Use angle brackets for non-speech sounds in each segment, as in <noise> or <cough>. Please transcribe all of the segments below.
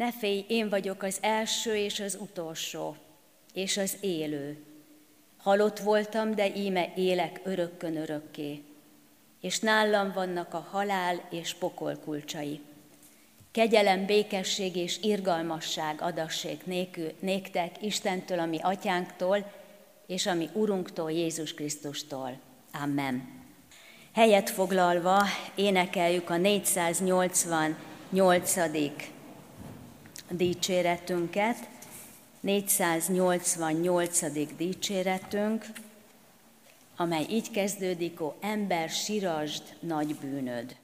Ne félj, én vagyok az első és az utolsó, és az élő. Halott voltam, de íme élek örökkön örökké, és nálam vannak a halál és pokol kulcsai. Kegyelem, békesség és irgalmasság adassék néktek Istentől, ami atyánktól, és ami Urunktól, Jézus Krisztustól. Amen. Helyet foglalva énekeljük a 488. dicséretünket, 488. dicséretünk, amely így kezdődik, ó ember, sirasd nagy bűnöd.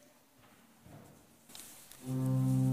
thank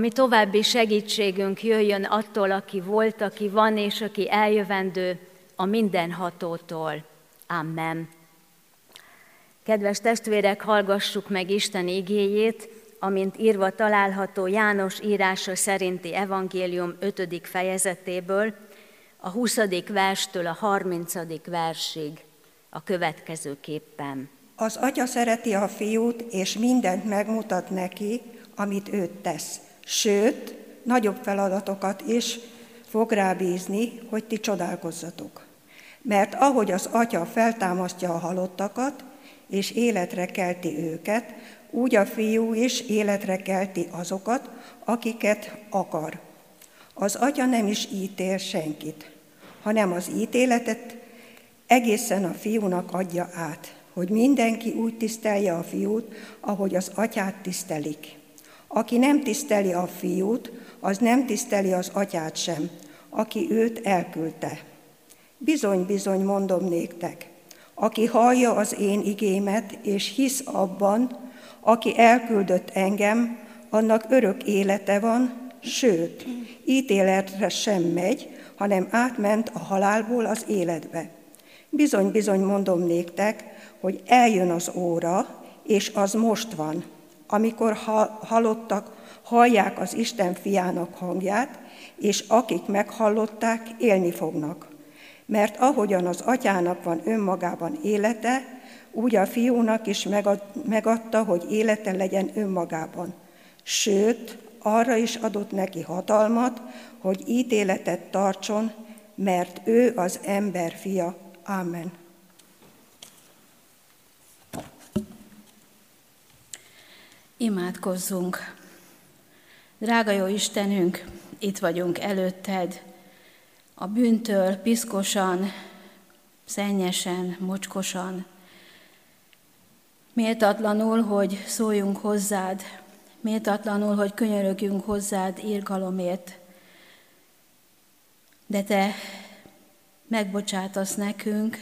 ami további segítségünk jöjjön attól, aki volt, aki van és aki eljövendő, a mindenhatótól. Amen. Kedves testvérek, hallgassuk meg Isten igéjét, amint írva található János írása szerinti evangélium 5. fejezetéből, a 20. verstől a 30. versig a következőképpen. Az atya szereti a fiút, és mindent megmutat neki, amit őt tesz. Sőt, nagyobb feladatokat is fog rábízni, hogy ti csodálkozzatok. Mert ahogy az atya feltámasztja a halottakat, és életre kelti őket, úgy a fiú is életre kelti azokat, akiket akar. Az atya nem is ítél senkit, hanem az ítéletet egészen a fiúnak adja át, hogy mindenki úgy tisztelje a fiút, ahogy az atyát tisztelik. Aki nem tiszteli a fiút, az nem tiszteli az atyát sem, aki őt elküldte. Bizony, bizony, mondom néktek, aki hallja az én igémet, és hisz abban, aki elküldött engem, annak örök élete van, sőt, ítéletre sem megy, hanem átment a halálból az életbe. Bizony, bizony mondom néktek, hogy eljön az óra, és az most van, amikor halottak hallják az Isten fiának hangját, és akik meghallották, élni fognak. Mert ahogyan az atyának van önmagában élete, úgy a fiúnak is megadta, hogy élete legyen önmagában. Sőt, arra is adott neki hatalmat, hogy ítéletet tartson, mert ő az ember fia. Amen. Imádkozzunk! Drága jó Istenünk, itt vagyunk előtted, a bűntől piszkosan, szennyesen, mocskosan, méltatlanul, hogy szóljunk hozzád, méltatlanul, hogy könyörögjünk hozzád írgalomért, de te megbocsátasz nekünk,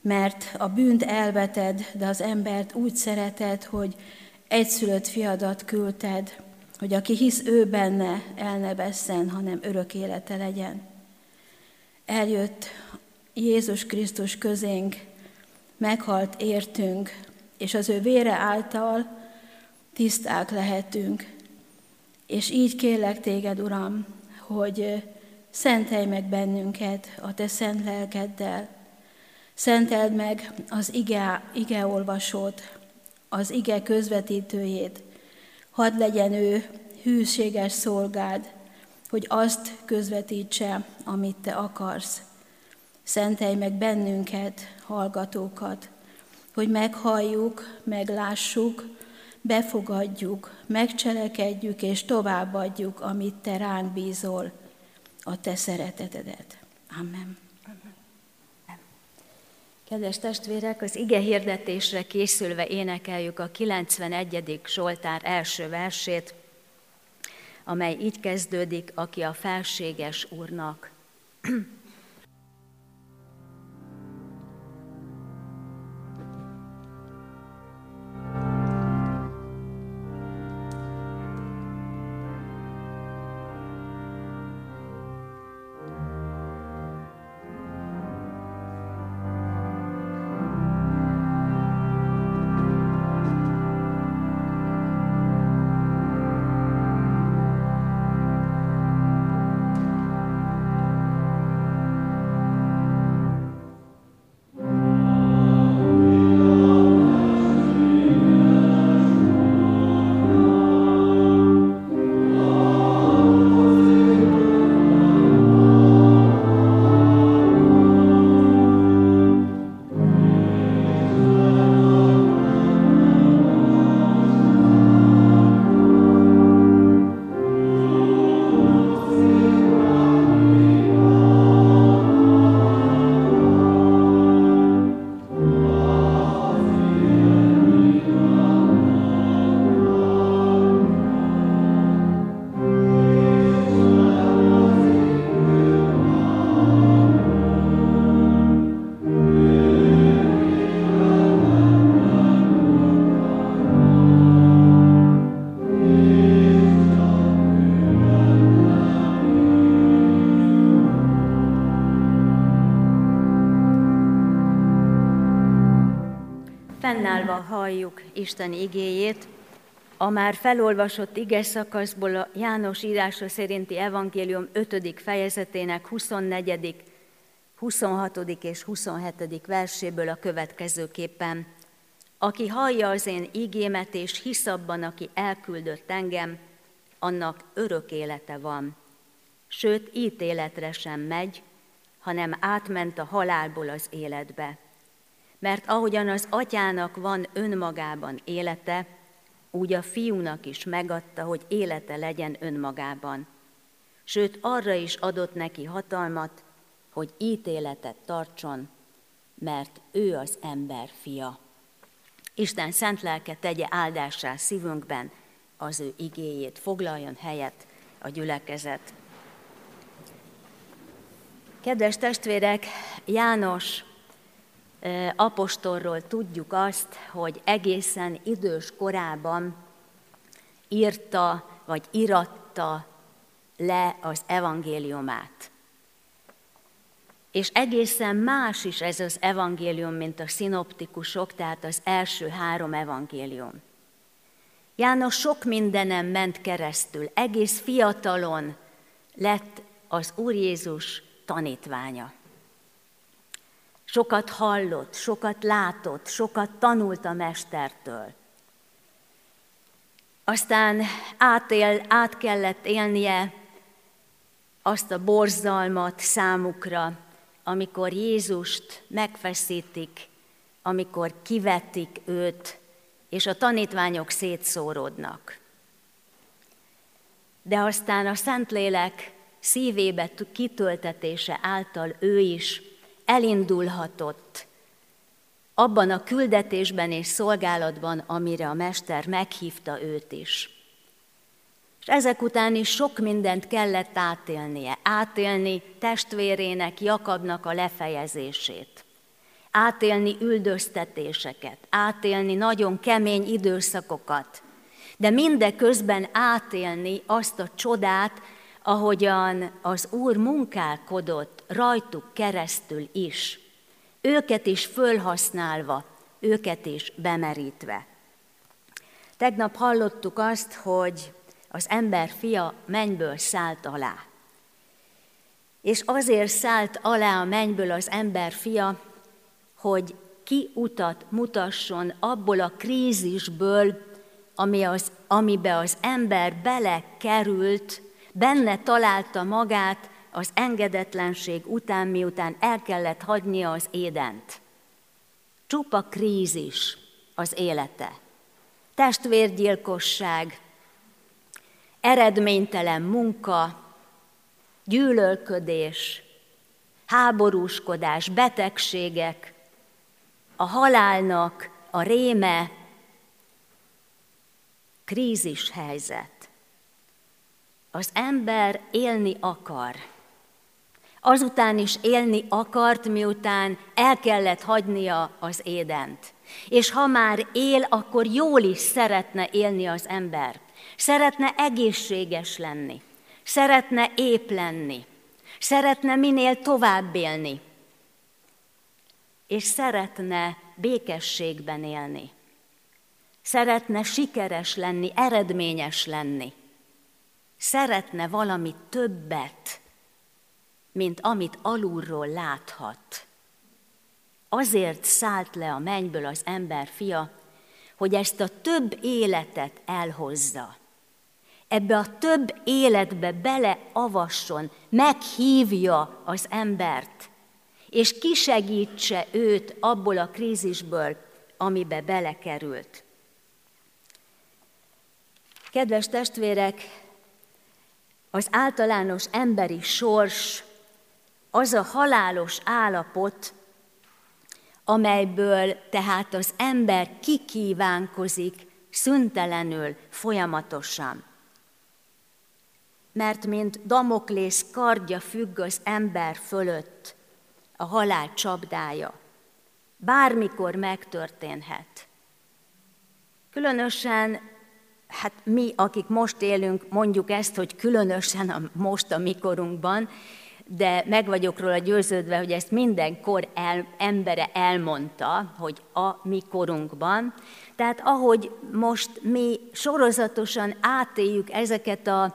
mert a bűnt elveted, de az embert úgy szereted, hogy egyszülött fiadat küldted, hogy aki hisz ő benne, el ne vesszen, hanem örök élete legyen. Eljött Jézus Krisztus közénk, meghalt értünk, és az ő vére által tiszták lehetünk. És így kérlek téged, Uram, hogy szentelj meg bennünket a te szent lelkeddel, szenteld meg az ige, ige olvasót, az ige közvetítőjét, hadd legyen ő hűséges szolgád, hogy azt közvetítse, amit te akarsz. Szentelj meg bennünket, hallgatókat, hogy meghalljuk, meglássuk, befogadjuk, megcselekedjük és továbbadjuk, amit te ránk bízol, a te szeretetedet. Amen. Kedves testvérek, az ige hirdetésre készülve énekeljük a 91. Zsoltár első versét, amely így kezdődik, aki a felséges Úrnak. <clears throat> Isten igéjét a már felolvasott ige szakaszból a János írása szerinti evangélium 5. fejezetének 24., 26. és 27. verséből a következőképpen. Aki hallja az én igémet és hisz abban, aki elküldött engem, annak örök élete van. Sőt, ítéletre sem megy, hanem átment a halálból az életbe. Mert ahogyan az atyának van önmagában élete, úgy a fiúnak is megadta, hogy élete legyen önmagában. Sőt, arra is adott neki hatalmat, hogy ítéletet tartson, mert ő az ember fia. Isten szent lelke tegye áldásá szívünkben az ő igéjét, foglaljon helyet a gyülekezet. Kedves testvérek, János apostolról tudjuk azt, hogy egészen idős korában írta vagy iratta le az evangéliumát. És egészen más is ez az evangélium, mint a szinoptikusok, tehát az első három evangélium. János sok mindenem ment keresztül, egész fiatalon lett az Úr Jézus tanítványa. Sokat hallott, sokat látott, sokat tanult a mestertől. Aztán átél, át kellett élnie azt a borzalmat számukra, amikor Jézust megfeszítik, amikor kivetik őt, és a tanítványok szétszóródnak. De aztán a Szentlélek szívébe kitöltetése által ő is elindulhatott abban a küldetésben és szolgálatban, amire a Mester meghívta őt is. És ezek után is sok mindent kellett átélnie, átélni testvérének, Jakabnak a lefejezését, átélni üldöztetéseket, átélni nagyon kemény időszakokat, de mindeközben átélni azt a csodát, ahogyan az Úr munkálkodott rajtuk keresztül is, őket is fölhasználva, őket is bemerítve. Tegnap hallottuk azt, hogy az ember fia mennyből szállt alá. És azért szállt alá a mennyből az ember fia, hogy kiutat mutasson abból a krízisből, ami az, amibe az ember belekerült, benne találta magát az engedetlenség után, miután el kellett hagynia az édent. Csupa krízis az élete. Testvérgyilkosság, eredménytelen munka, gyűlölködés, háborúskodás, betegségek, a halálnak a réme, krízis helyzet. Az ember élni akar. Azután is élni akart, miután el kellett hagynia az édent. És ha már él, akkor jól is szeretne élni az ember. Szeretne egészséges lenni. Szeretne ép lenni. Szeretne minél tovább élni. És szeretne békességben élni. Szeretne sikeres lenni, eredményes lenni szeretne valami többet, mint amit alulról láthat. Azért szállt le a mennyből az ember fia, hogy ezt a több életet elhozza. Ebbe a több életbe beleavasson, meghívja az embert, és kisegítse őt abból a krízisből, amibe belekerült. Kedves testvérek, az általános emberi sors az a halálos állapot, amelyből tehát az ember kikívánkozik szüntelenül, folyamatosan. Mert mint Damoklész kardja függ az ember fölött, a halál csapdája. Bármikor megtörténhet. Különösen hát mi, akik most élünk, mondjuk ezt, hogy különösen a, most a mikorunkban, de meg vagyok róla győződve, hogy ezt mindenkor el, embere elmondta, hogy a mi korunkban. Tehát ahogy most mi sorozatosan átéljük ezeket a,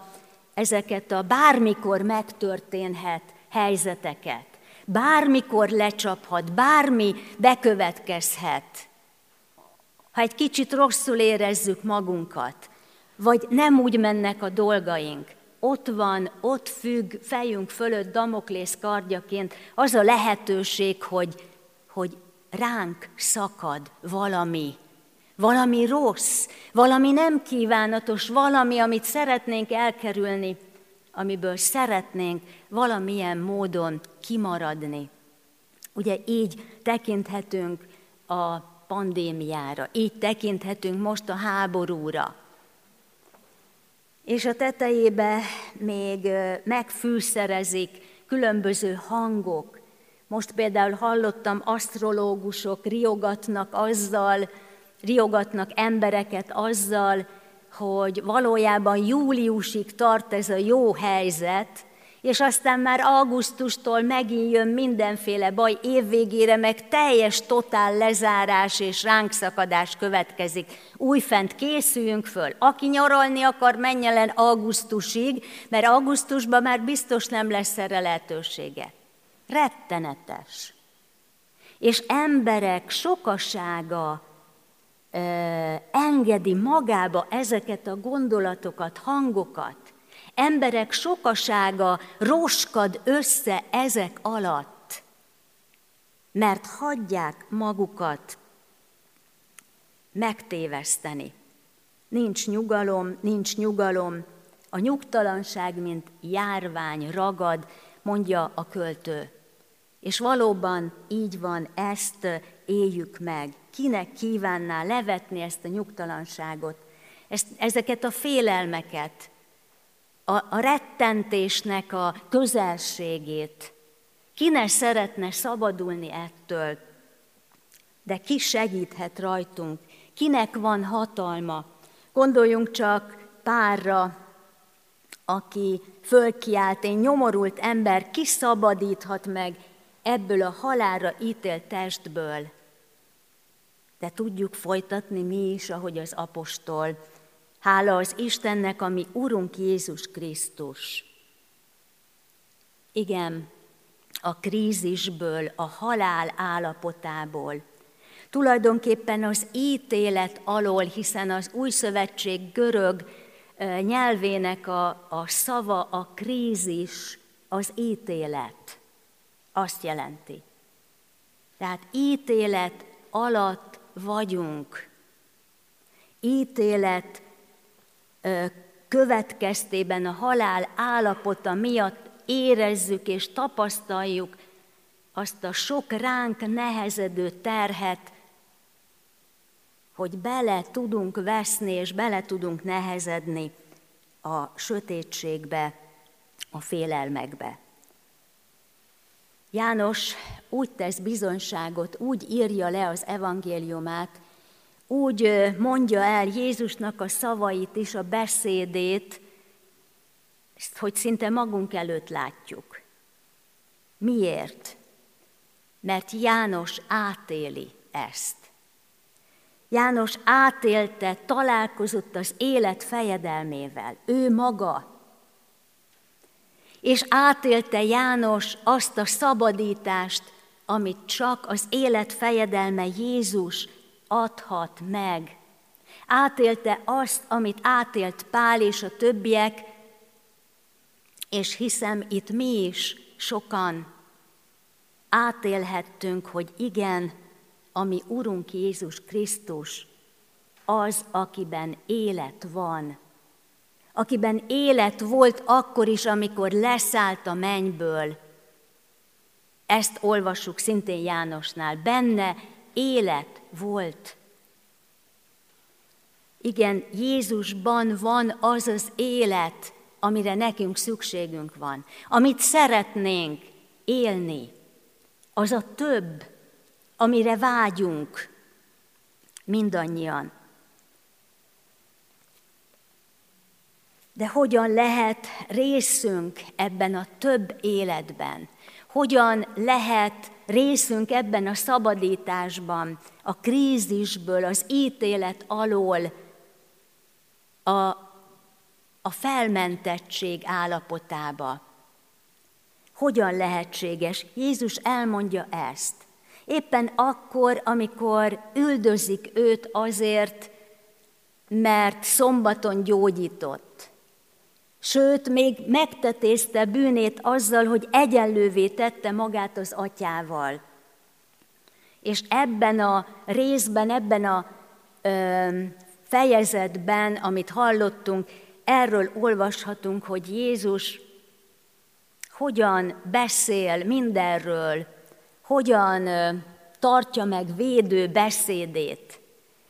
ezeket a bármikor megtörténhet helyzeteket, bármikor lecsaphat, bármi bekövetkezhet, ha egy kicsit rosszul érezzük magunkat, vagy nem úgy mennek a dolgaink, ott van, ott függ fejünk fölött Damoklész kardjaként az a lehetőség, hogy, hogy ránk szakad valami, valami rossz, valami nem kívánatos, valami, amit szeretnénk elkerülni, amiből szeretnénk valamilyen módon kimaradni. Ugye így tekinthetünk a pandémiára, így tekinthetünk most a háborúra és a tetejébe még megfűszerezik különböző hangok. Most például hallottam, asztrológusok riogatnak azzal, riogatnak embereket azzal, hogy valójában júliusig tart ez a jó helyzet, és aztán már augusztustól megint jön mindenféle baj, évvégére meg teljes totál lezárás és ránkszakadás következik. Újfent készüljünk föl. Aki nyaralni akar, menjen el augusztusig, mert augusztusban már biztos nem lesz erre lehetősége. Rettenetes. És emberek sokasága ö, engedi magába ezeket a gondolatokat, hangokat, emberek sokasága roskad össze ezek alatt, mert hagyják magukat megtéveszteni. Nincs nyugalom, nincs nyugalom, a nyugtalanság, mint járvány ragad, mondja a költő. És valóban így van, ezt éljük meg. Kinek kívánná levetni ezt a nyugtalanságot, ezt, ezeket a félelmeket, a, a rettentésnek a közelségét. Ki ne szeretne szabadulni ettől, de ki segíthet rajtunk, kinek van hatalma. Gondoljunk csak párra, aki fölkiált, én nyomorult ember, ki szabadíthat meg ebből a halára ítélt testből. De tudjuk folytatni mi is, ahogy az apostol Hála az Istennek, ami Urunk Jézus Krisztus. Igen, a krízisből, a halál állapotából, tulajdonképpen az ítélet alól, hiszen az új szövetség görög nyelvének a, a szava, a krízis, az ítélet. Azt jelenti. Tehát ítélet alatt vagyunk. Ítélet következtében a halál állapota miatt érezzük és tapasztaljuk azt a sok ránk nehezedő terhet, hogy bele tudunk veszni és bele tudunk nehezedni a sötétségbe, a félelmekbe. János úgy tesz bizonyságot, úgy írja le az evangéliumát, úgy mondja el Jézusnak a szavait is, a beszédét, hogy szinte magunk előtt látjuk. Miért? Mert János átéli ezt. János átélte, találkozott az élet fejedelmével, ő maga. És átélte János azt a szabadítást, amit csak az élet fejedelme Jézus adhat meg. Átélte azt, amit átélt Pál és a többiek, és hiszem itt mi is sokan átélhettünk, hogy igen, ami Urunk Jézus Krisztus, az, akiben élet van, akiben élet volt akkor is, amikor leszállt a mennyből. Ezt olvassuk szintén Jánosnál. Benne élet volt. Igen, Jézusban van az az élet, amire nekünk szükségünk van, amit szeretnénk élni. Az a több, amire vágyunk mindannyian. De hogyan lehet részünk ebben a több életben? Hogyan lehet részünk ebben a szabadításban, a krízisből, az ítélet alól, a, a felmentettség állapotába? Hogyan lehetséges? Jézus elmondja ezt. Éppen akkor, amikor üldözik őt azért, mert szombaton gyógyított. Sőt, még megtetézte bűnét azzal, hogy egyenlővé tette magát az atyával. És ebben a részben, ebben a ö, fejezetben, amit hallottunk, erről olvashatunk, hogy Jézus hogyan beszél mindenről, hogyan tartja meg védő beszédét,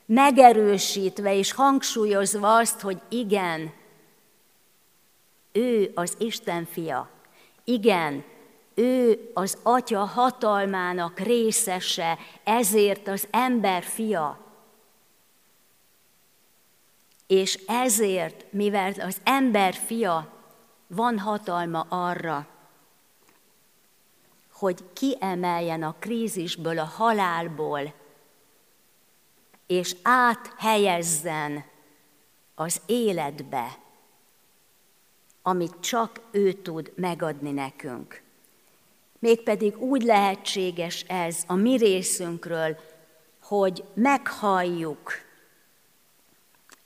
megerősítve és hangsúlyozva azt, hogy igen, ő az Isten fia, igen, ő az atya hatalmának részese, ezért az ember fia. És ezért, mivel az ember fia, van hatalma arra, hogy kiemeljen a krízisből, a halálból, és áthelyezzen az életbe, amit csak ő tud megadni nekünk. Mégpedig úgy lehetséges ez a mi részünkről, hogy meghalljuk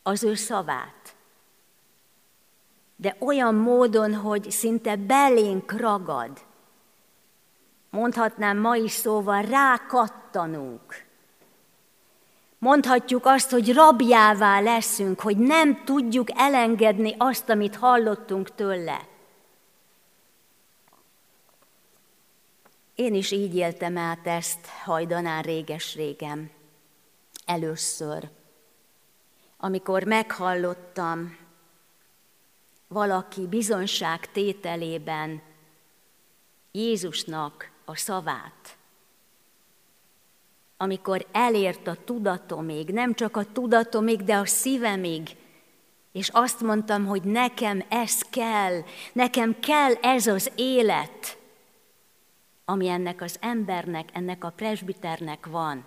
az ő szavát, de olyan módon, hogy szinte belénk ragad, mondhatnám ma szóval rákattanunk. Mondhatjuk azt, hogy rabjává leszünk, hogy nem tudjuk elengedni azt, amit hallottunk tőle. Én is így éltem át ezt hajdanán réges-régen. Először, amikor meghallottam valaki bizonság tételében Jézusnak a szavát. Amikor elért a tudatomig, nem csak a tudatomig, de a szívemig, és azt mondtam, hogy nekem ez kell, nekem kell ez az élet, ami ennek az embernek, ennek a presbiternek van.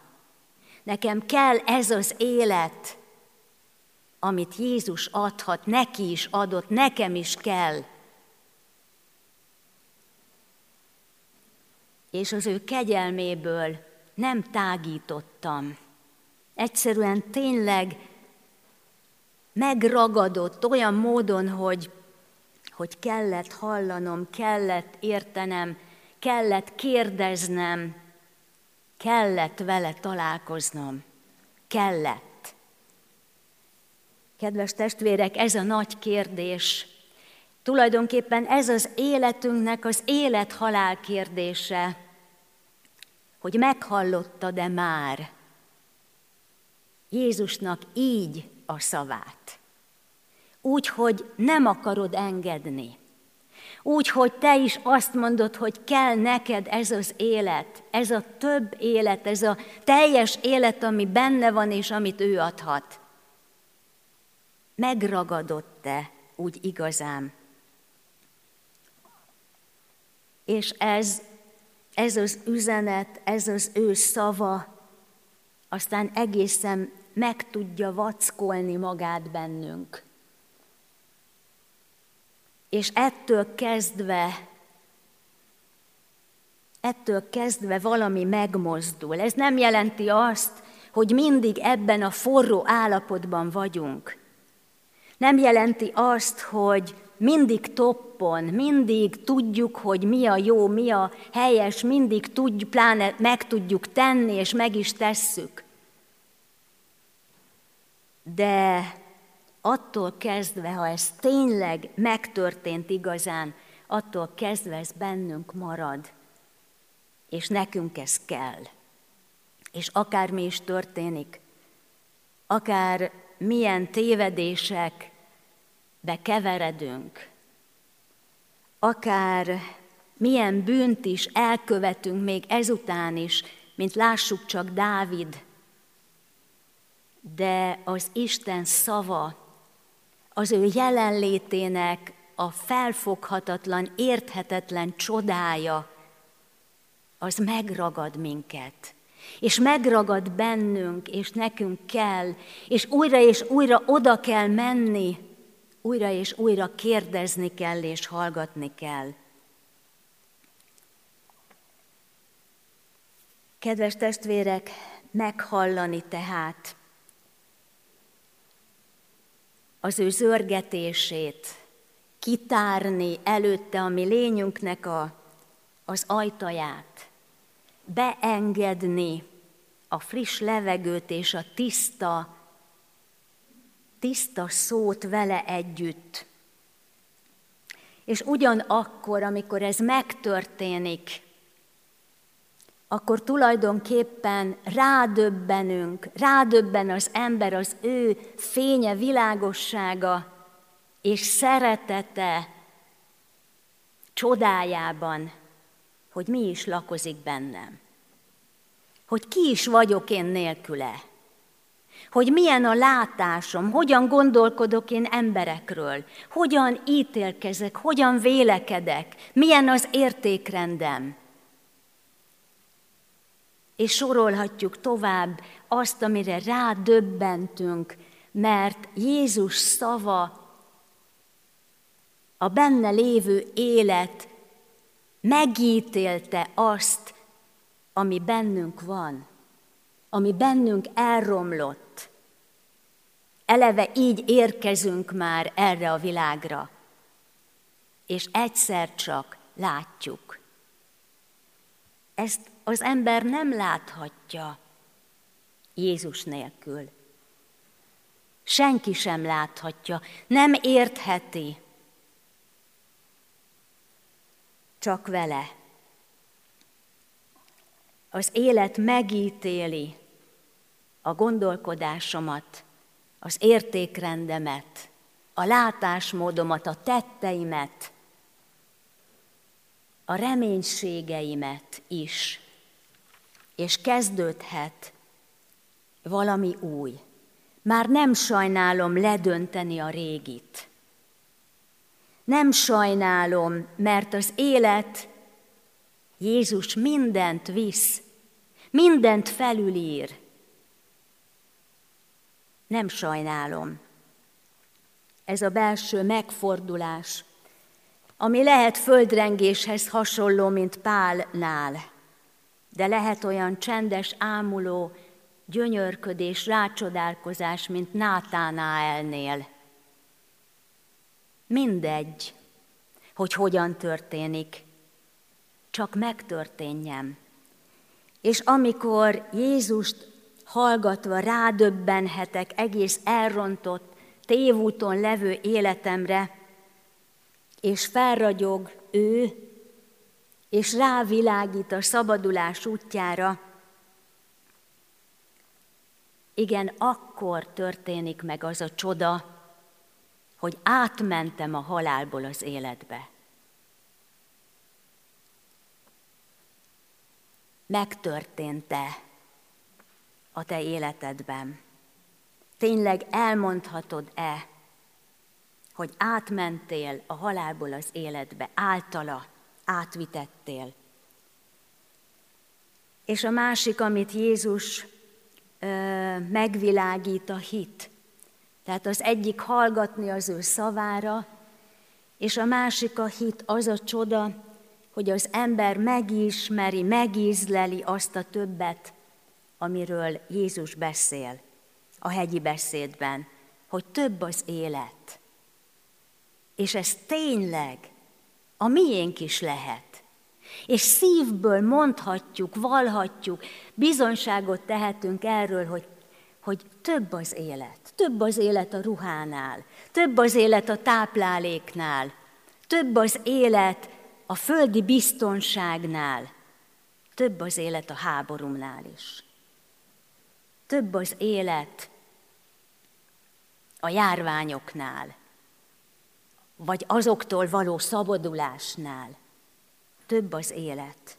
Nekem kell ez az élet, amit Jézus adhat, neki is adott, nekem is kell. és az ő kegyelméből nem tágítottam. Egyszerűen tényleg megragadott olyan módon, hogy, hogy kellett hallanom, kellett értenem, kellett kérdeznem, kellett vele találkoznom. Kellett. Kedves testvérek, ez a nagy kérdés. Tulajdonképpen ez az életünknek az élet-halál kérdése hogy meghallottad-e már Jézusnak így a szavát. Úgy, hogy nem akarod engedni. Úgy, hogy te is azt mondod, hogy kell neked ez az élet, ez a több élet, ez a teljes élet, ami benne van és amit ő adhat. Megragadott te úgy igazán. És ez ez az üzenet, ez az ő szava, aztán egészen meg tudja vackolni magát bennünk. És ettől kezdve, ettől kezdve valami megmozdul. Ez nem jelenti azt, hogy mindig ebben a forró állapotban vagyunk. Nem jelenti azt, hogy mindig toppon, mindig tudjuk, hogy mi a jó, mi a helyes, mindig tudjuk, pláne meg tudjuk tenni, és meg is tesszük. De attól kezdve, ha ez tényleg megtörtént igazán, attól kezdve ez bennünk marad, és nekünk ez kell. És akármi is történik, akár milyen tévedések, bekeveredünk, akár milyen bűnt is elkövetünk még ezután is, mint lássuk csak Dávid, de az Isten szava, az ő jelenlétének a felfoghatatlan, érthetetlen csodája, az megragad minket. És megragad bennünk, és nekünk kell, és újra és újra oda kell menni, újra és újra kérdezni kell, és hallgatni kell. Kedves testvérek, meghallani tehát az ő zörgetését, kitárni előtte a mi lényünknek a, az ajtaját, beengedni a friss levegőt és a tiszta, tiszta szót vele együtt. És ugyanakkor, amikor ez megtörténik, akkor tulajdonképpen rádöbbenünk, rádöbben az ember az ő fénye, világossága és szeretete csodájában, hogy mi is lakozik bennem. Hogy ki is vagyok én nélküle. Hogy milyen a látásom, hogyan gondolkodok én emberekről, hogyan ítélkezek, hogyan vélekedek, milyen az értékrendem és sorolhatjuk tovább azt, amire rádöbbentünk, mert Jézus szava, a benne lévő élet megítélte azt, ami bennünk van, ami bennünk elromlott. Eleve így érkezünk már erre a világra, és egyszer csak látjuk. Ezt az ember nem láthatja Jézus nélkül. Senki sem láthatja, nem értheti, csak vele. Az élet megítéli a gondolkodásomat, az értékrendemet, a látásmódomat, a tetteimet, a reménységeimet is és kezdődhet valami új. Már nem sajnálom ledönteni a régit. Nem sajnálom, mert az élet Jézus mindent visz, mindent felülír. Nem sajnálom. Ez a belső megfordulás, ami lehet földrengéshez hasonló, mint Pálnál de lehet olyan csendes, ámuló, gyönyörködés, rácsodálkozás, mint Nátánáelnél. Mindegy, hogy hogyan történik, csak megtörténjem. És amikor Jézust hallgatva rádöbbenhetek egész elrontott, tévúton levő életemre, és felragyog ő, és rávilágít a szabadulás útjára, igen, akkor történik meg az a csoda, hogy átmentem a halálból az életbe. Megtörtént-e a te életedben? Tényleg elmondhatod-e, hogy átmentél a halálból az életbe általa? átvitettél. És a másik, amit Jézus ö, megvilágít, a hit. Tehát az egyik hallgatni az ő szavára, és a másik a hit, az a csoda, hogy az ember megismeri, megízleli azt a többet, amiről Jézus beszél a hegyi beszédben, hogy több az élet. És ez tényleg a miénk is lehet. És szívből mondhatjuk, valhatjuk, bizonyságot tehetünk erről, hogy, hogy több az élet. Több az élet a ruhánál, több az élet a tápláléknál, több az élet a földi biztonságnál, több az élet a háborúnál is. Több az élet a járványoknál, vagy azoktól való szabadulásnál több az élet.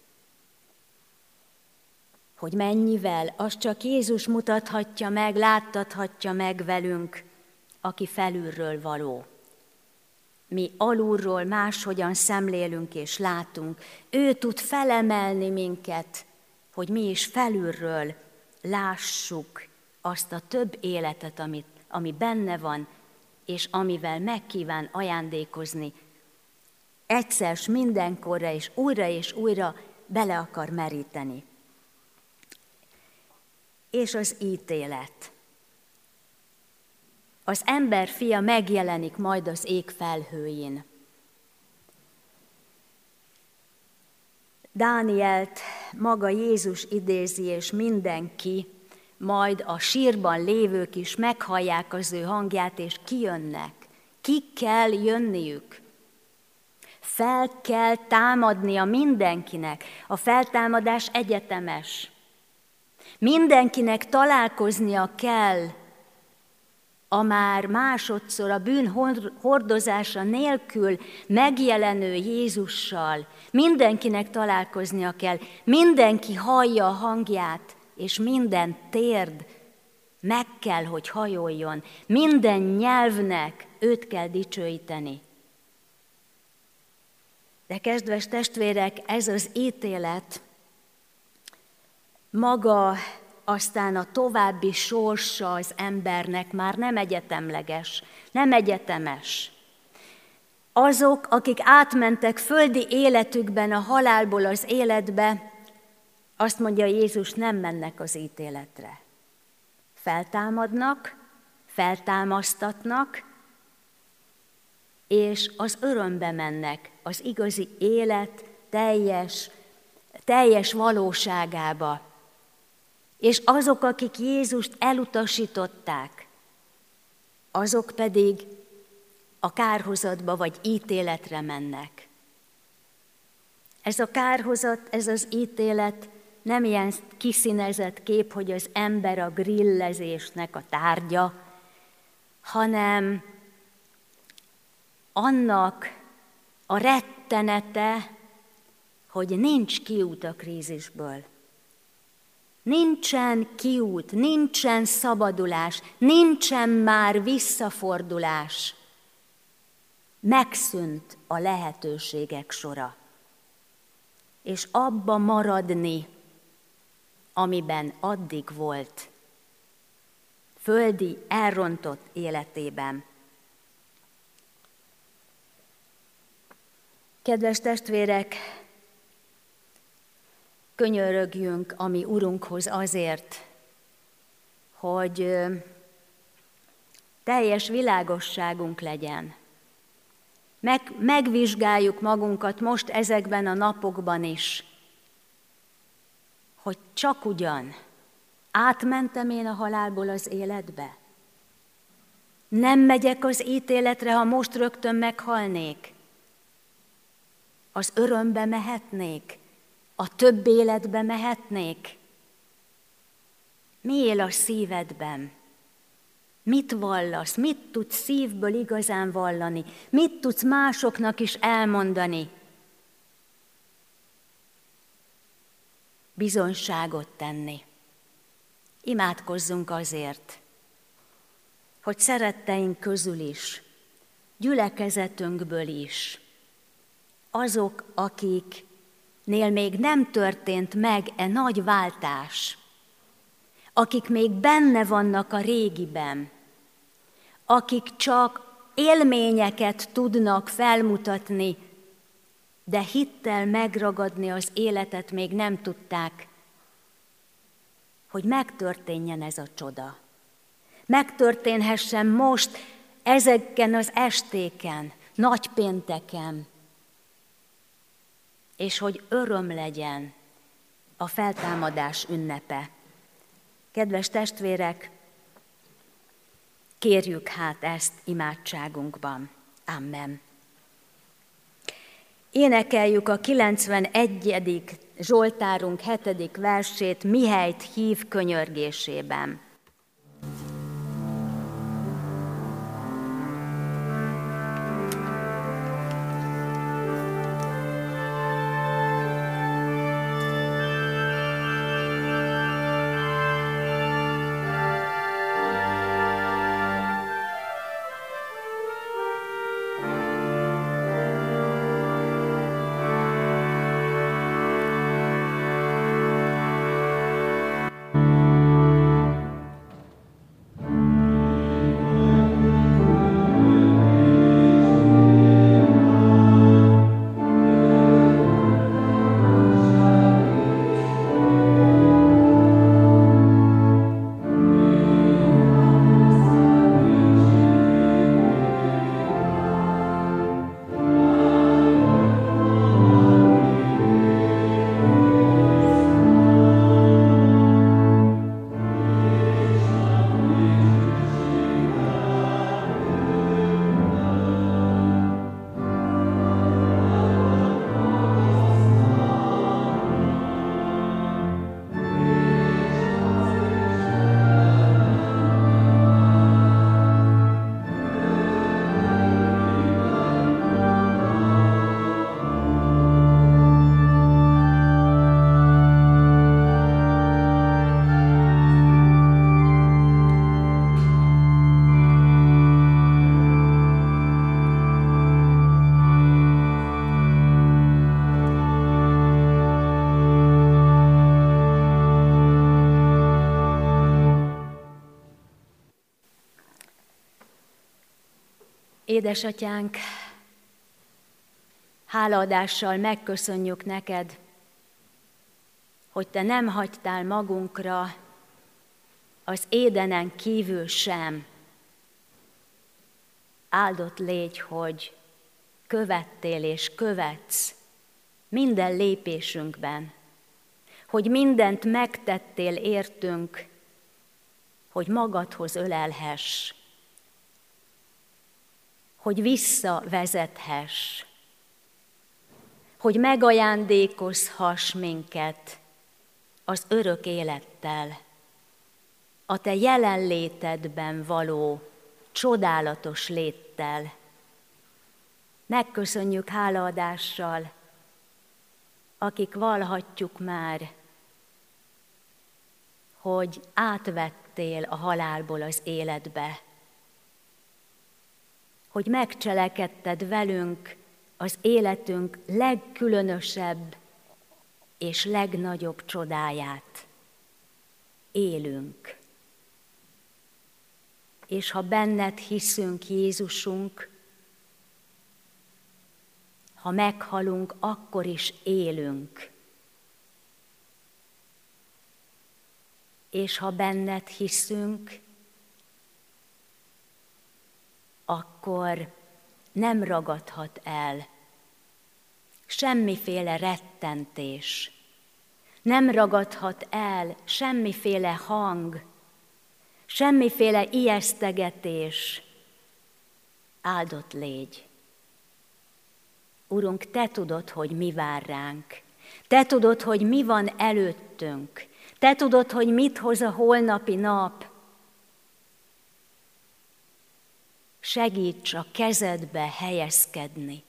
Hogy mennyivel, az csak Jézus mutathatja meg, láttathatja meg velünk aki felülről való. Mi alulról máshogyan szemlélünk és látunk. Ő tud felemelni minket, hogy mi is felülről lássuk azt a több életet, amit, ami benne van, és amivel megkíván ajándékozni. Egyszer mindenkorra és újra és újra bele akar meríteni. És az ítélet. Az ember fia megjelenik majd az ég felhőjén. Dánielt maga Jézus idézi, és mindenki, majd a sírban lévők is meghallják az ő hangját, és kijönnek. Ki kell jönniük. Fel kell támadnia mindenkinek. A feltámadás egyetemes. Mindenkinek találkoznia kell a már másodszor a bűn hordozása nélkül megjelenő Jézussal. Mindenkinek találkoznia kell, mindenki hallja a hangját, és minden térd meg kell, hogy hajoljon, minden nyelvnek őt kell dicsőíteni. De kedves testvérek, ez az ítélet maga aztán a további sorsa az embernek már nem egyetemleges, nem egyetemes. Azok, akik átmentek földi életükben a halálból az életbe, azt mondja Jézus, nem mennek az ítéletre. Feltámadnak, feltámasztatnak, és az örömbe mennek, az igazi élet teljes, teljes valóságába. És azok, akik Jézust elutasították, azok pedig a kárhozatba vagy ítéletre mennek. Ez a kárhozat, ez az ítélet nem ilyen kiszínezett kép, hogy az ember a grillezésnek a tárgya, hanem annak a rettenete, hogy nincs kiút a krízisből. Nincsen kiút, nincsen szabadulás, nincsen már visszafordulás. Megszűnt a lehetőségek sora. És abba maradni, amiben addig volt, földi, elrontott életében. Kedves testvérek, könyörögjünk a mi Urunkhoz azért, hogy teljes világosságunk legyen. Meg, megvizsgáljuk magunkat most ezekben a napokban is, hogy csak ugyan átmentem én a halálból az életbe. Nem megyek az ítéletre, ha most rögtön meghalnék. Az örömbe mehetnék, a több életbe mehetnék. Mi él a szívedben? Mit vallasz? Mit tudsz szívből igazán vallani? Mit tudsz másoknak is elmondani? bizonyságot tenni. Imádkozzunk azért, hogy szeretteink közül is, gyülekezetünkből is, azok, akiknél még nem történt meg e nagy váltás, akik még benne vannak a régiben, akik csak élményeket tudnak felmutatni de hittel megragadni az életet még nem tudták, hogy megtörténjen ez a csoda. Megtörténhessen most, ezeken az estéken, nagypénteken, és hogy öröm legyen a feltámadás ünnepe. Kedves testvérek, kérjük hát ezt imádságunkban. Amen. Énekeljük a 91. Zsoltárunk 7. versét Mihelyt hív könyörgésében. Édesatyánk, hálaadással megköszönjük neked, hogy te nem hagytál magunkra az édenen kívül sem. Áldott légy, hogy követtél és követsz minden lépésünkben, hogy mindent megtettél értünk, hogy magadhoz ölelhess, hogy visszavezethess, hogy megajándékozhass minket az örök élettel, a te jelenlétedben való csodálatos léttel. Megköszönjük hálaadással, akik valhatjuk már, hogy átvettél a halálból az életbe, hogy megcselekedted velünk az életünk legkülönösebb és legnagyobb csodáját. Élünk. És ha benned hiszünk, Jézusunk, ha meghalunk, akkor is élünk. És ha benned hiszünk, akkor nem ragadhat el semmiféle rettentés, nem ragadhat el semmiféle hang, semmiféle ijesztegetés. Áldott légy. Urunk, Te tudod, hogy mi vár ránk. Te tudod, hogy mi van előttünk. Te tudod, hogy mit hoz a holnapi nap. Segíts a kezedbe helyezkedni.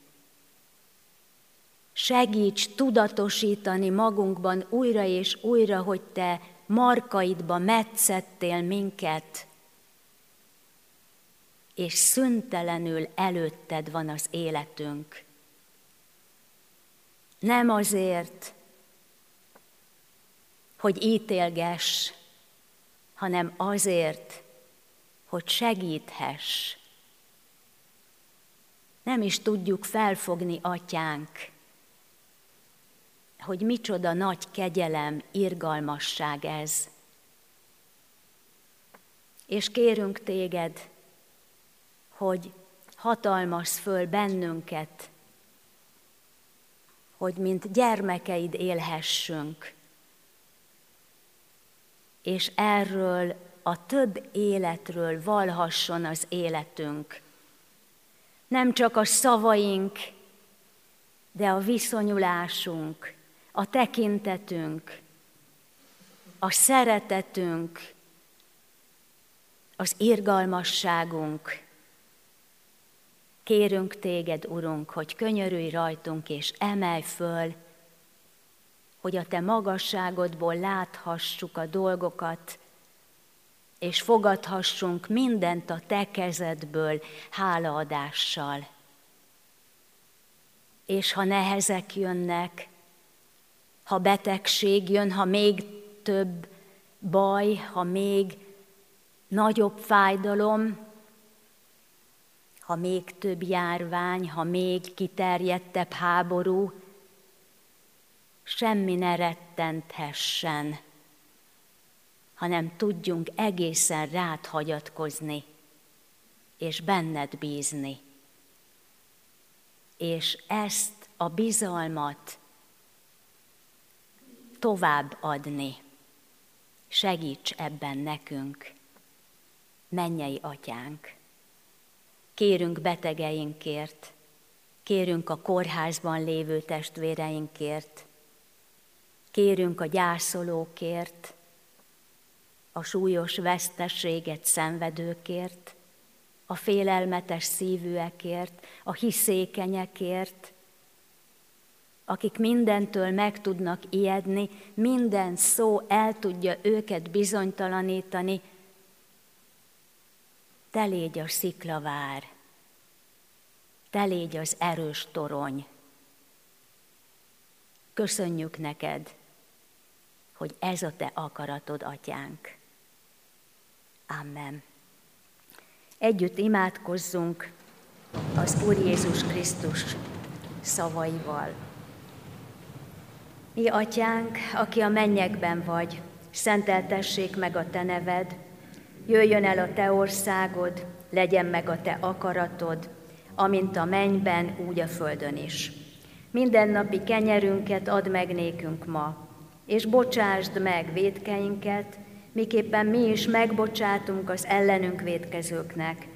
Segíts tudatosítani magunkban újra és újra, hogy Te markaidba metszettél minket, és szüntelenül előtted van az életünk. Nem azért, hogy ítélgess, hanem azért, hogy segíthess. Nem is tudjuk felfogni, atyánk, hogy micsoda nagy kegyelem, irgalmasság ez. És kérünk téged, hogy hatalmas föl bennünket, hogy mint gyermekeid élhessünk, és erről a több életről valhasson az életünk. Nem csak a szavaink, de a viszonyulásunk, a tekintetünk, a szeretetünk, az irgalmasságunk. Kérünk téged, Urunk, hogy könyörülj rajtunk és emelj föl, hogy a te magasságodból láthassuk a dolgokat, és fogadhassunk mindent a te kezedből hálaadással. És ha nehezek jönnek, ha betegség jön, ha még több baj, ha még nagyobb fájdalom, ha még több járvány, ha még kiterjedtebb háború, semmi ne rettenthessen, hanem tudjunk egészen rád hagyatkozni, és benned bízni. És ezt a bizalmat tovább adni. Segíts ebben nekünk, mennyei atyánk. Kérünk betegeinkért, kérünk a kórházban lévő testvéreinkért, kérünk a gyászolókért, a súlyos vesztességet szenvedőkért, a félelmetes szívűekért, a hiszékenyekért, akik mindentől meg tudnak ijedni, minden szó el tudja őket bizonytalanítani, te légy a sziklavár, te légy az erős torony. Köszönjük neked, hogy ez a te akaratod, atyánk. Amen. Együtt imádkozzunk az Úr Jézus Krisztus szavaival. Mi atyánk, aki a mennyekben vagy, szenteltessék meg a te neved, jöjjön el a te országod, legyen meg a te akaratod, amint a mennyben, úgy a földön is. Mindennapi kenyerünket add meg nékünk ma, és bocsásd meg védkeinket, miképpen mi is megbocsátunk az ellenünk védkezőknek,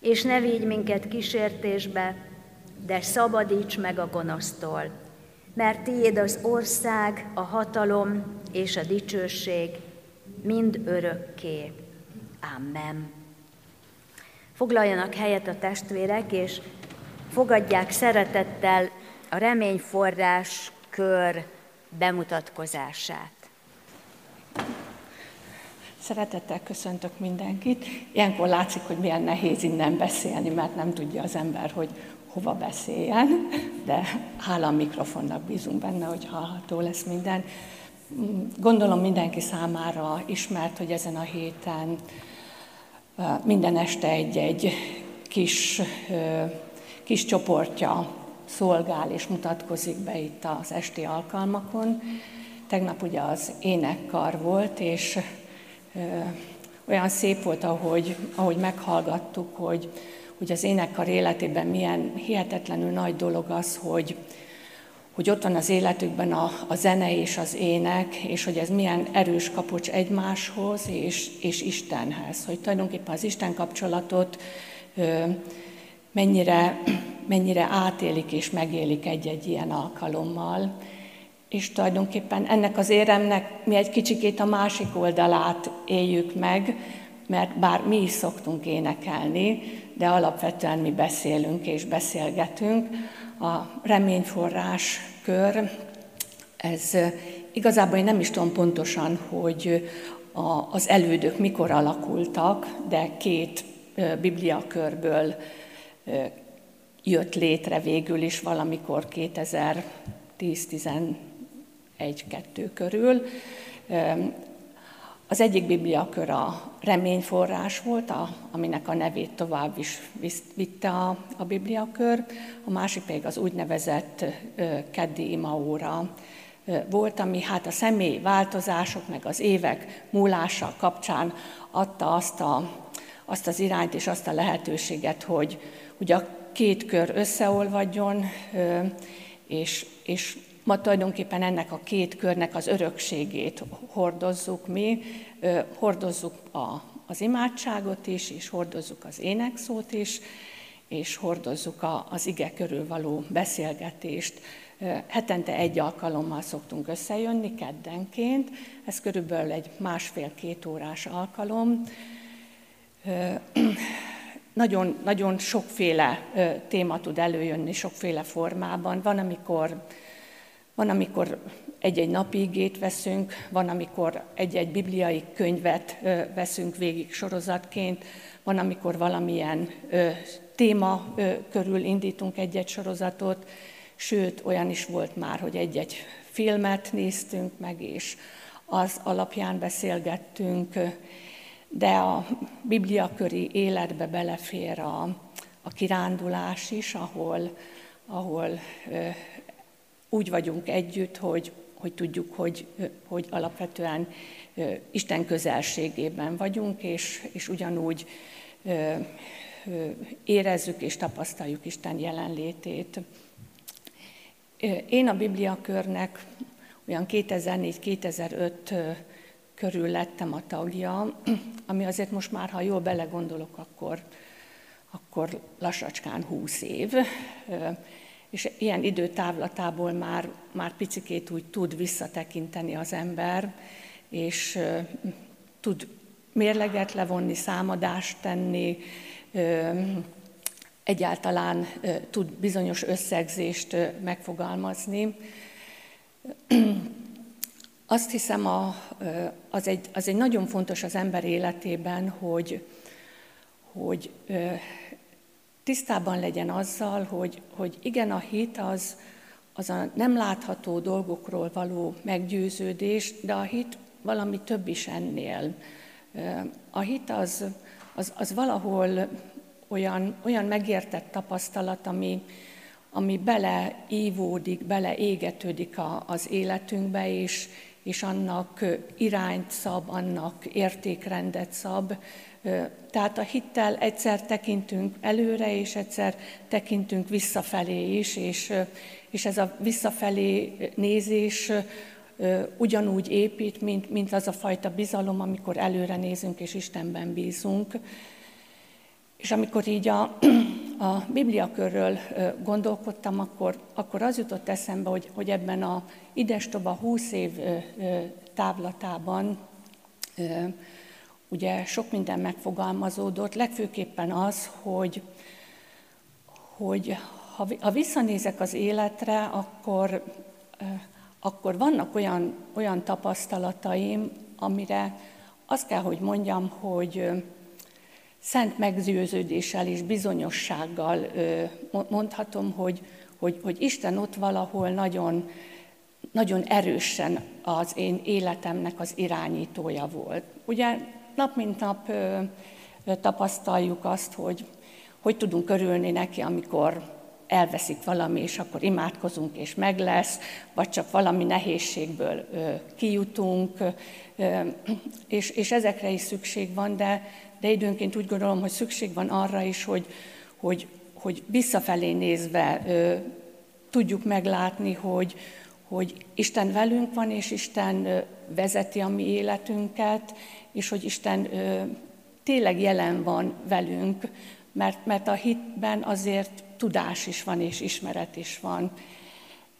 és ne vigy minket kísértésbe, de szabadíts meg a gonosztól, mert tiéd az ország, a hatalom és a dicsőség mind örökké. Amen. Foglaljanak helyet a testvérek, és fogadják szeretettel a reményforrás kör bemutatkozását. Szeretettel köszöntök mindenkit. Ilyenkor látszik, hogy milyen nehéz innen beszélni, mert nem tudja az ember, hogy hova beszéljen, de hála a mikrofonnak bízunk benne, hogy hallható lesz minden. Gondolom mindenki számára ismert, hogy ezen a héten minden este egy-egy kis, kis csoportja szolgál és mutatkozik be itt az esti alkalmakon. Tegnap ugye az énekkar volt, és olyan szép volt, ahogy, ahogy meghallgattuk, hogy, hogy az énekkar életében milyen hihetetlenül nagy dolog az, hogy, hogy ott van az életükben a, a zene és az ének, és hogy ez milyen erős kapocs egymáshoz és, és Istenhez. Hogy tulajdonképpen az Isten kapcsolatot ö, mennyire, mennyire átélik és megélik egy-egy ilyen alkalommal. És tulajdonképpen ennek az éremnek mi egy kicsikét a másik oldalát éljük meg, mert bár mi is szoktunk énekelni, de alapvetően mi beszélünk és beszélgetünk. A reményforrás kör, ez igazából én nem is tudom pontosan, hogy a, az elődök mikor alakultak, de két bibliakörből jött létre végül is valamikor 2010-11-2 körül. Az egyik bibliakör a reményforrás volt, a, aminek a nevét tovább is vitte a, a bibliakör, a másik pedig az úgynevezett keddi imaóra volt, ami hát a személyi változások, meg az évek múlása kapcsán adta azt, a, azt az irányt és azt a lehetőséget, hogy, hogy a két kör összeolvadjon, és, és Ma tulajdonképpen ennek a két körnek az örökségét hordozzuk mi, hordozzuk a, az imádságot is, és hordozzuk az énekszót is, és hordozzuk a, az ige körül való beszélgetést. Hetente egy alkalommal szoktunk összejönni, keddenként. Ez körülbelül egy másfél-két órás alkalom. Nagyon, nagyon sokféle téma tud előjönni, sokféle formában. Van, amikor van, amikor egy-egy napi igét veszünk, van, amikor egy-egy bibliai könyvet veszünk végig sorozatként, van, amikor valamilyen téma körül indítunk egy-egy sorozatot, sőt, olyan is volt már, hogy egy-egy filmet néztünk meg, és az alapján beszélgettünk, de a bibliaköri életbe belefér a, a kirándulás is, ahol, ahol úgy vagyunk együtt, hogy, hogy tudjuk, hogy, hogy alapvetően Isten közelségében vagyunk, és, és ugyanúgy érezzük és tapasztaljuk Isten jelenlétét. Én a Bibliakörnek olyan 2004-2005 körül lettem a tagja, ami azért most már, ha jól belegondolok, akkor, akkor lassacskán 20 év és ilyen időtávlatából már, már picikét úgy tud visszatekinteni az ember, és tud mérleget levonni, számadást tenni, egyáltalán tud bizonyos összegzést megfogalmazni. <clears throat> Azt hiszem, a, az, egy, az egy nagyon fontos az ember életében, hogy, hogy tisztában legyen azzal, hogy, hogy igen, a hit az, az a nem látható dolgokról való meggyőződés, de a hit valami több is ennél. A hit az, az, az valahol olyan, olyan megértett tapasztalat, ami, ami beleívódik, beleégetődik a, az életünkbe, és, és annak irányt szab, annak értékrendet szab. Tehát a hittel egyszer tekintünk előre, és egyszer tekintünk visszafelé is, és, és ez a visszafelé nézés ugyanúgy épít, mint, mint az a fajta bizalom, amikor előre nézünk és Istenben bízunk. És amikor így a, <clears throat> a Bibliakörről gondolkodtam, akkor, akkor az jutott eszembe, hogy, hogy ebben a idestoba 20 év távlatában ugye sok minden megfogalmazódott, legfőképpen az, hogy, hogy ha, visszanézek az életre, akkor, akkor vannak olyan, olyan tapasztalataim, amire azt kell, hogy mondjam, hogy szent meggyőződéssel és bizonyossággal mondhatom, hogy, hogy, hogy Isten ott valahol nagyon, nagyon erősen az én életemnek az irányítója volt. Ugye nap mint nap tapasztaljuk azt, hogy hogy tudunk örülni neki, amikor elveszik valami, és akkor imádkozunk, és meg lesz, vagy csak valami nehézségből kijutunk, és, és ezekre is szükség van, de, de időnként úgy gondolom, hogy szükség van arra is, hogy, hogy, hogy visszafelé nézve tudjuk meglátni, hogy, hogy Isten velünk van, és Isten vezeti a mi életünket, és hogy Isten tényleg jelen van velünk, mert, mert a hitben azért tudás is van, és ismeret is van.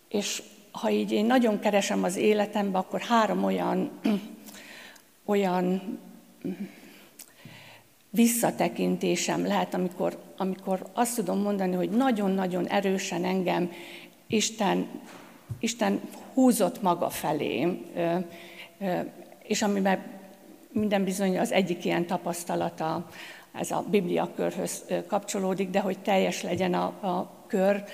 És ha így én nagyon keresem az életembe, akkor három olyan, <clears throat> olyan <clears throat> visszatekintésem lehet, amikor, amikor azt tudom mondani, hogy nagyon-nagyon erősen engem Isten, Isten húzott maga felé, és amiben minden bizony az egyik ilyen tapasztalata ez a Bibliakörhöz kapcsolódik, de hogy teljes legyen a, a kör,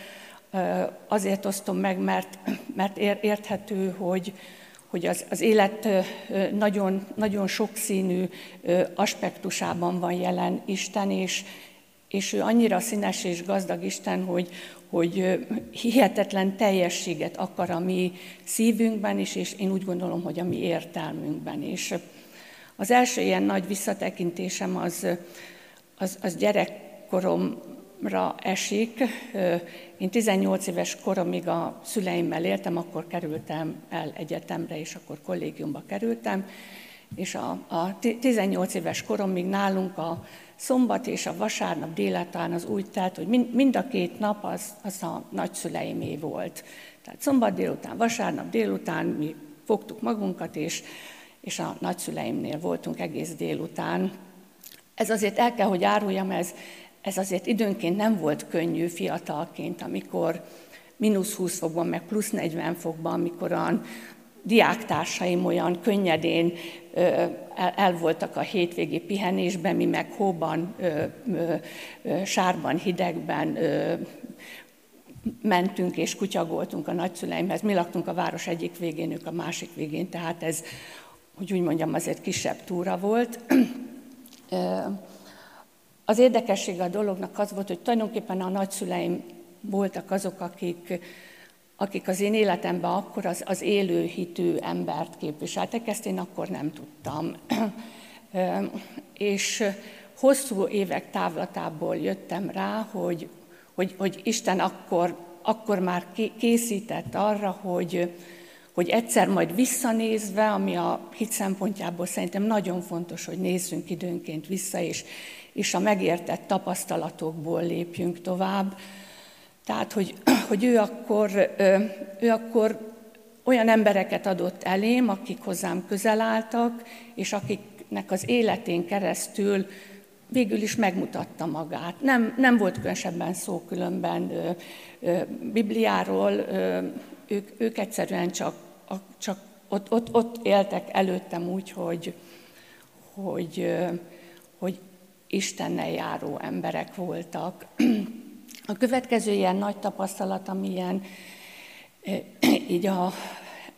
azért osztom meg, mert, mert érthető, hogy, hogy az, az élet nagyon, nagyon sokszínű aspektusában van jelen Isten, és, és ő annyira színes és gazdag Isten, hogy, hogy hihetetlen teljességet akar a mi szívünkben is, és én úgy gondolom, hogy a mi értelmünkben is. Az első ilyen nagy visszatekintésem az, az, az gyerekkoromra esik. Én 18 éves koromig a szüleimmel éltem, akkor kerültem el egyetemre, és akkor kollégiumba kerültem, és a, a 18 éves koromig nálunk a szombat és a vasárnap délután az úgy telt, hogy mind, a két nap az, az a nagyszüleimé volt. Tehát szombat délután, vasárnap délután mi fogtuk magunkat, és, és a nagyszüleimnél voltunk egész délután. Ez azért el kell, hogy áruljam, ez, ez azért időnként nem volt könnyű fiatalként, amikor mínusz 20 fokban, meg plusz 40 fokban, amikor a diáktársaim olyan könnyedén el, voltak a hétvégi pihenésben, mi meg hóban, sárban, hidegben mentünk és kutyagoltunk a nagyszüleimhez. Mi laktunk a város egyik végén, ők a másik végén, tehát ez, hogy úgy mondjam, azért kisebb túra volt. <clears throat> Az érdekessége a dolognak az volt, hogy tulajdonképpen a nagyszüleim voltak azok, akik, akik az én életemben akkor az, az élő hitű embert képviseltek, ezt én akkor nem tudtam. <clears throat> És hosszú évek távlatából jöttem rá, hogy, hogy, hogy Isten akkor, akkor már készített arra, hogy, hogy egyszer majd visszanézve, ami a hit szempontjából szerintem nagyon fontos, hogy nézzünk időnként vissza, és, és a megértett tapasztalatokból lépjünk tovább. Tehát, hogy, <clears throat> hogy ő, akkor, ő akkor olyan embereket adott elém, akik hozzám közel álltak, és akiknek az életén keresztül végül is megmutatta magát. Nem, nem volt különösebben szó különben ö, ö, Bibliáról, ö, ők, ők egyszerűen csak, a, csak ott, ott, ott éltek előttem úgy, hogy, hogy, hogy Istennel járó emberek voltak. A következő ilyen nagy tapasztalat, ami ilyen így a,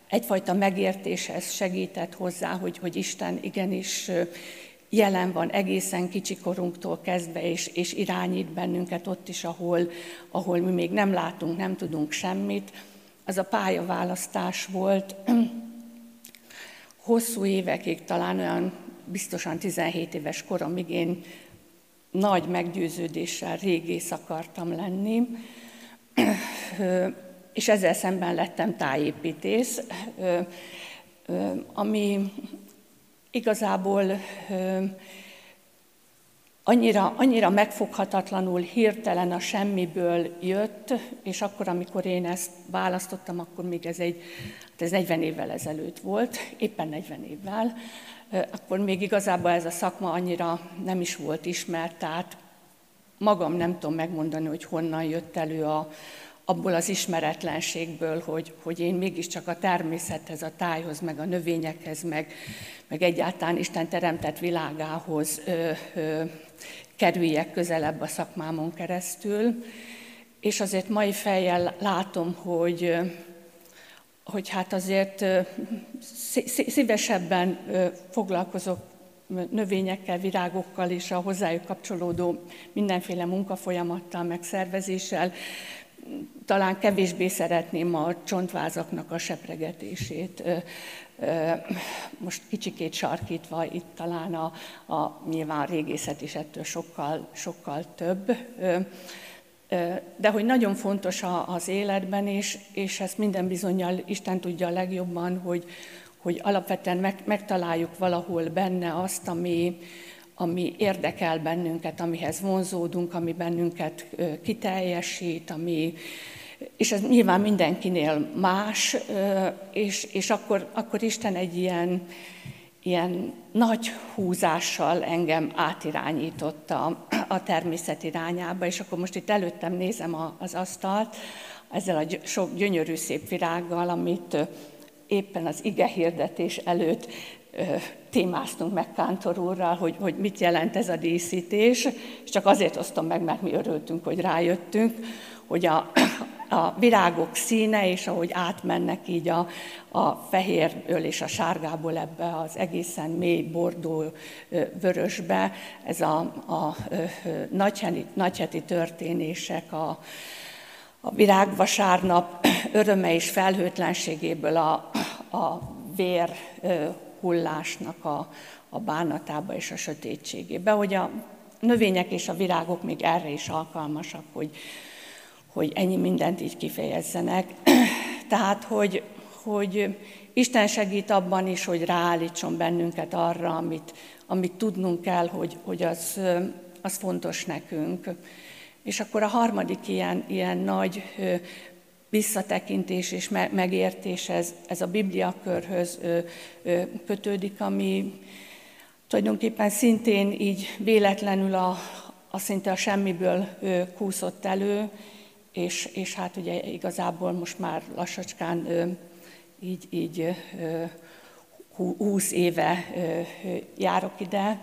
egyfajta megértéshez segített hozzá, hogy, hogy Isten igenis jelen van egészen kicsikorunktól kezdve, és, és irányít bennünket ott is, ahol, ahol mi még nem látunk, nem tudunk semmit. Az a pályaválasztás volt. Hosszú évekig, talán olyan biztosan 17 éves koromig én nagy meggyőződéssel régész akartam lenni, és ezzel szemben lettem tájépítész, ami igazából annyira, annyira megfoghatatlanul, hirtelen a semmiből jött, és akkor, amikor én ezt választottam, akkor még ez egy, hát ez 40 évvel ezelőtt volt, éppen 40 évvel, akkor még igazából ez a szakma annyira nem is volt ismert, tehát magam nem tudom megmondani, hogy honnan jött elő a, abból az ismeretlenségből, hogy, hogy én mégiscsak a természethez, a tájhoz, meg a növényekhez, meg, meg egyáltalán Isten teremtett világához ö, ö, kerüljek közelebb a szakmámon keresztül. És azért mai fejjel látom, hogy, hogy hát azért szívesebben foglalkozok növényekkel, virágokkal és a hozzájuk kapcsolódó mindenféle munkafolyamattal, megszervezéssel, talán kevésbé szeretném a csontvázaknak a sepregetését. Most kicsikét sarkítva, itt talán a, a nyilván régészet is ettől sokkal, sokkal több. De hogy nagyon fontos az életben, és, és ezt minden bizonyal Isten tudja a legjobban, hogy, hogy alapvetően meg, megtaláljuk valahol benne azt, ami, ami érdekel bennünket, amihez vonzódunk, ami bennünket kiteljesít, ami, és ez nyilván mindenkinél más, és, és akkor, akkor Isten egy ilyen, ilyen nagy húzással engem átirányította a természet irányába, és akkor most itt előttem nézem az asztalt, ezzel a sok gyönyörű szép virággal, amit éppen az ige hirdetés előtt témáztunk meg Kántor úrral, hogy, hogy mit jelent ez a díszítés, és csak azért osztom meg, mert mi örültünk, hogy rájöttünk, hogy a, a virágok színe, és ahogy átmennek így a, a fehérből és a sárgából ebbe az egészen mély bordó vörösbe, ez a, a nagyheti, nagyheti történések, a, a virágvasárnap <clears throat> öröme és felhőtlenségéből a, a vér hullásnak a, a bánatába és a sötétségébe, hogy a növények és a virágok még erre is alkalmasak, hogy, hogy ennyi mindent így kifejezzenek. <clears throat> Tehát, hogy, hogy Isten segít abban is, hogy ráállítson bennünket arra, amit, amit tudnunk kell, hogy, hogy az, az fontos nekünk. És akkor a harmadik ilyen, ilyen nagy visszatekintés és megértés, ez, ez a Bibliakörhöz kötődik, ami tulajdonképpen szintén így véletlenül a, a szinte a semmiből kúszott elő, és, és hát ugye igazából most már lassacskán így, így húsz éve járok ide,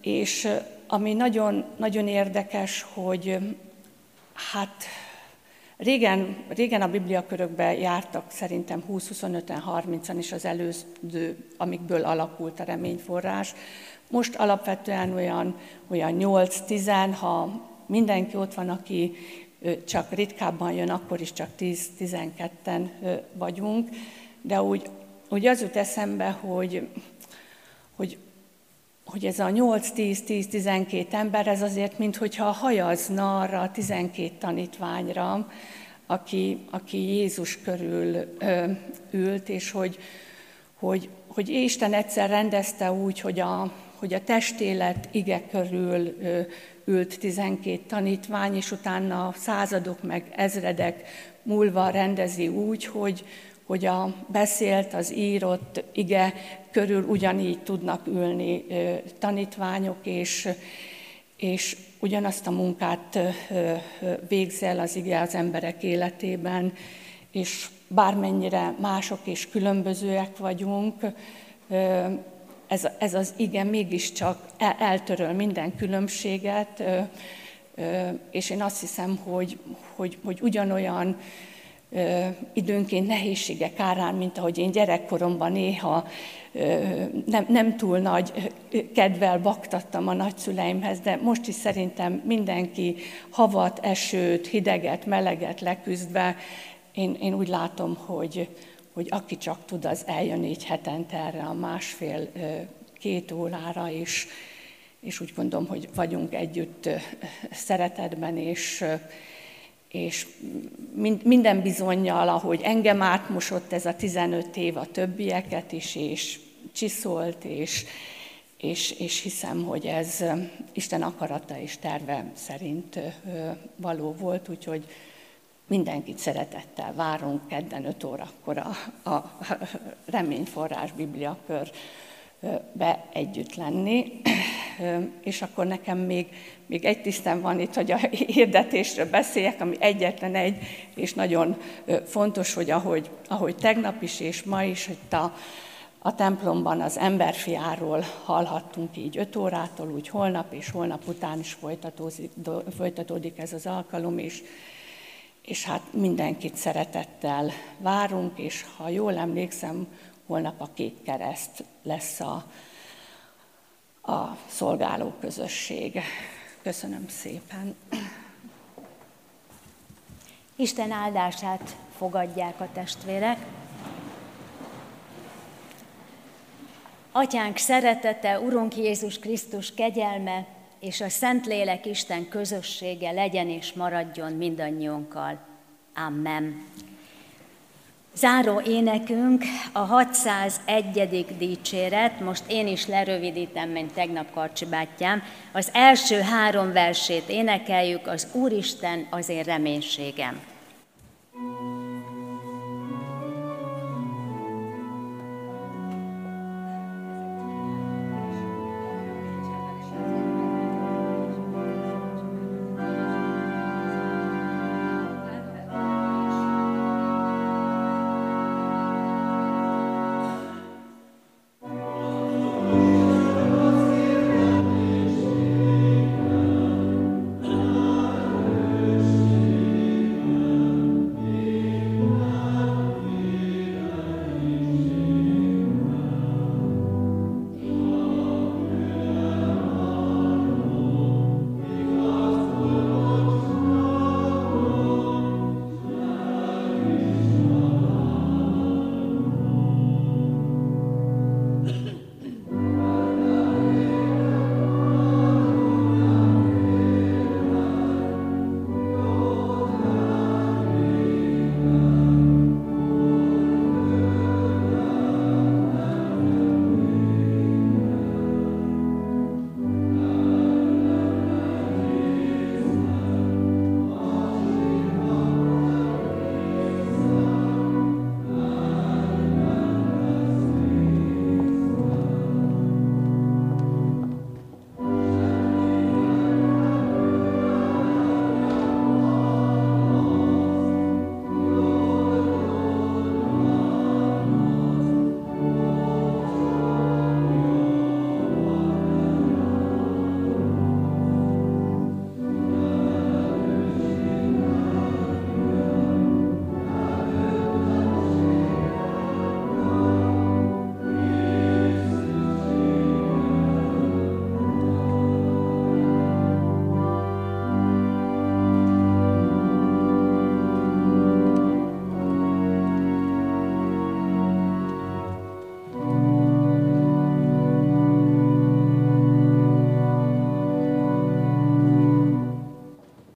és ami nagyon, nagyon érdekes, hogy hát Régen, régen a bibliakörökbe jártak szerintem 20-25-en, 30-an is az előző, amikből alakult a reményforrás. Most alapvetően olyan, olyan 8-10, ha mindenki ott van, aki csak ritkábban jön, akkor is csak 10-12-en vagyunk, de úgy, úgy az jut eszembe, hogy, hogy hogy ez a 8-10-10-12 ember, ez azért, mintha hajazna arra a 12 tanítványra, aki, aki Jézus körül ö, ült, és hogy, hogy, hogy Isten egyszer rendezte úgy, hogy a, hogy a testélet ige körül ö, ült 12 tanítvány, és utána századok meg ezredek múlva rendezi úgy, hogy, hogy a beszélt, az írott ige körül ugyanígy tudnak ülni tanítványok, és, és ugyanazt a munkát végzel az ige az emberek életében, és bármennyire mások és különbözőek vagyunk, ez, ez az ige mégiscsak eltöröl minden különbséget, és én azt hiszem, hogy, hogy, hogy ugyanolyan időnként nehézségek árán, mint ahogy én gyerekkoromban néha nem, nem túl nagy kedvel baktattam a nagyszüleimhez, de most is szerintem mindenki havat, esőt, hideget, meleget leküzdve, én, én úgy látom, hogy, hogy aki csak tud, az eljön így hetente erre a másfél, két órára, és, és úgy gondolom, hogy vagyunk együtt szeretetben, és, és minden bizonyal, ahogy engem átmosott ez a 15 év a többieket is, és csiszolt, és, és, és hiszem, hogy ez Isten akarata és terve szerint való volt, úgyhogy mindenkit szeretettel várunk kedden 5 órakor a, a Reményforrás Bibliakör be együtt lenni. És akkor nekem még, még egy tisztem van itt, hogy a hirdetésről beszéljek, ami egyetlen egy, és nagyon fontos, hogy ahogy, ahogy tegnap is és ma is, hogy a, a templomban az emberfiáról hallhattunk így 5 órától, úgy holnap és holnap után is folytatódik ez az alkalom, és, és hát mindenkit szeretettel várunk, és ha jól emlékszem, holnap a Kék Kereszt lesz a, a szolgáló közösség. Köszönöm szépen. Isten áldását fogadják a testvérek. Atyánk szeretete, Urunk Jézus Krisztus kegyelme és a Szentlélek Isten közössége legyen és maradjon mindannyiunkkal. Amen. Záró énekünk a 601. dicséret, most én is lerövidítem, mint tegnap Karcsi bátyám. Az első három versét énekeljük, az Úristen az én reménységem.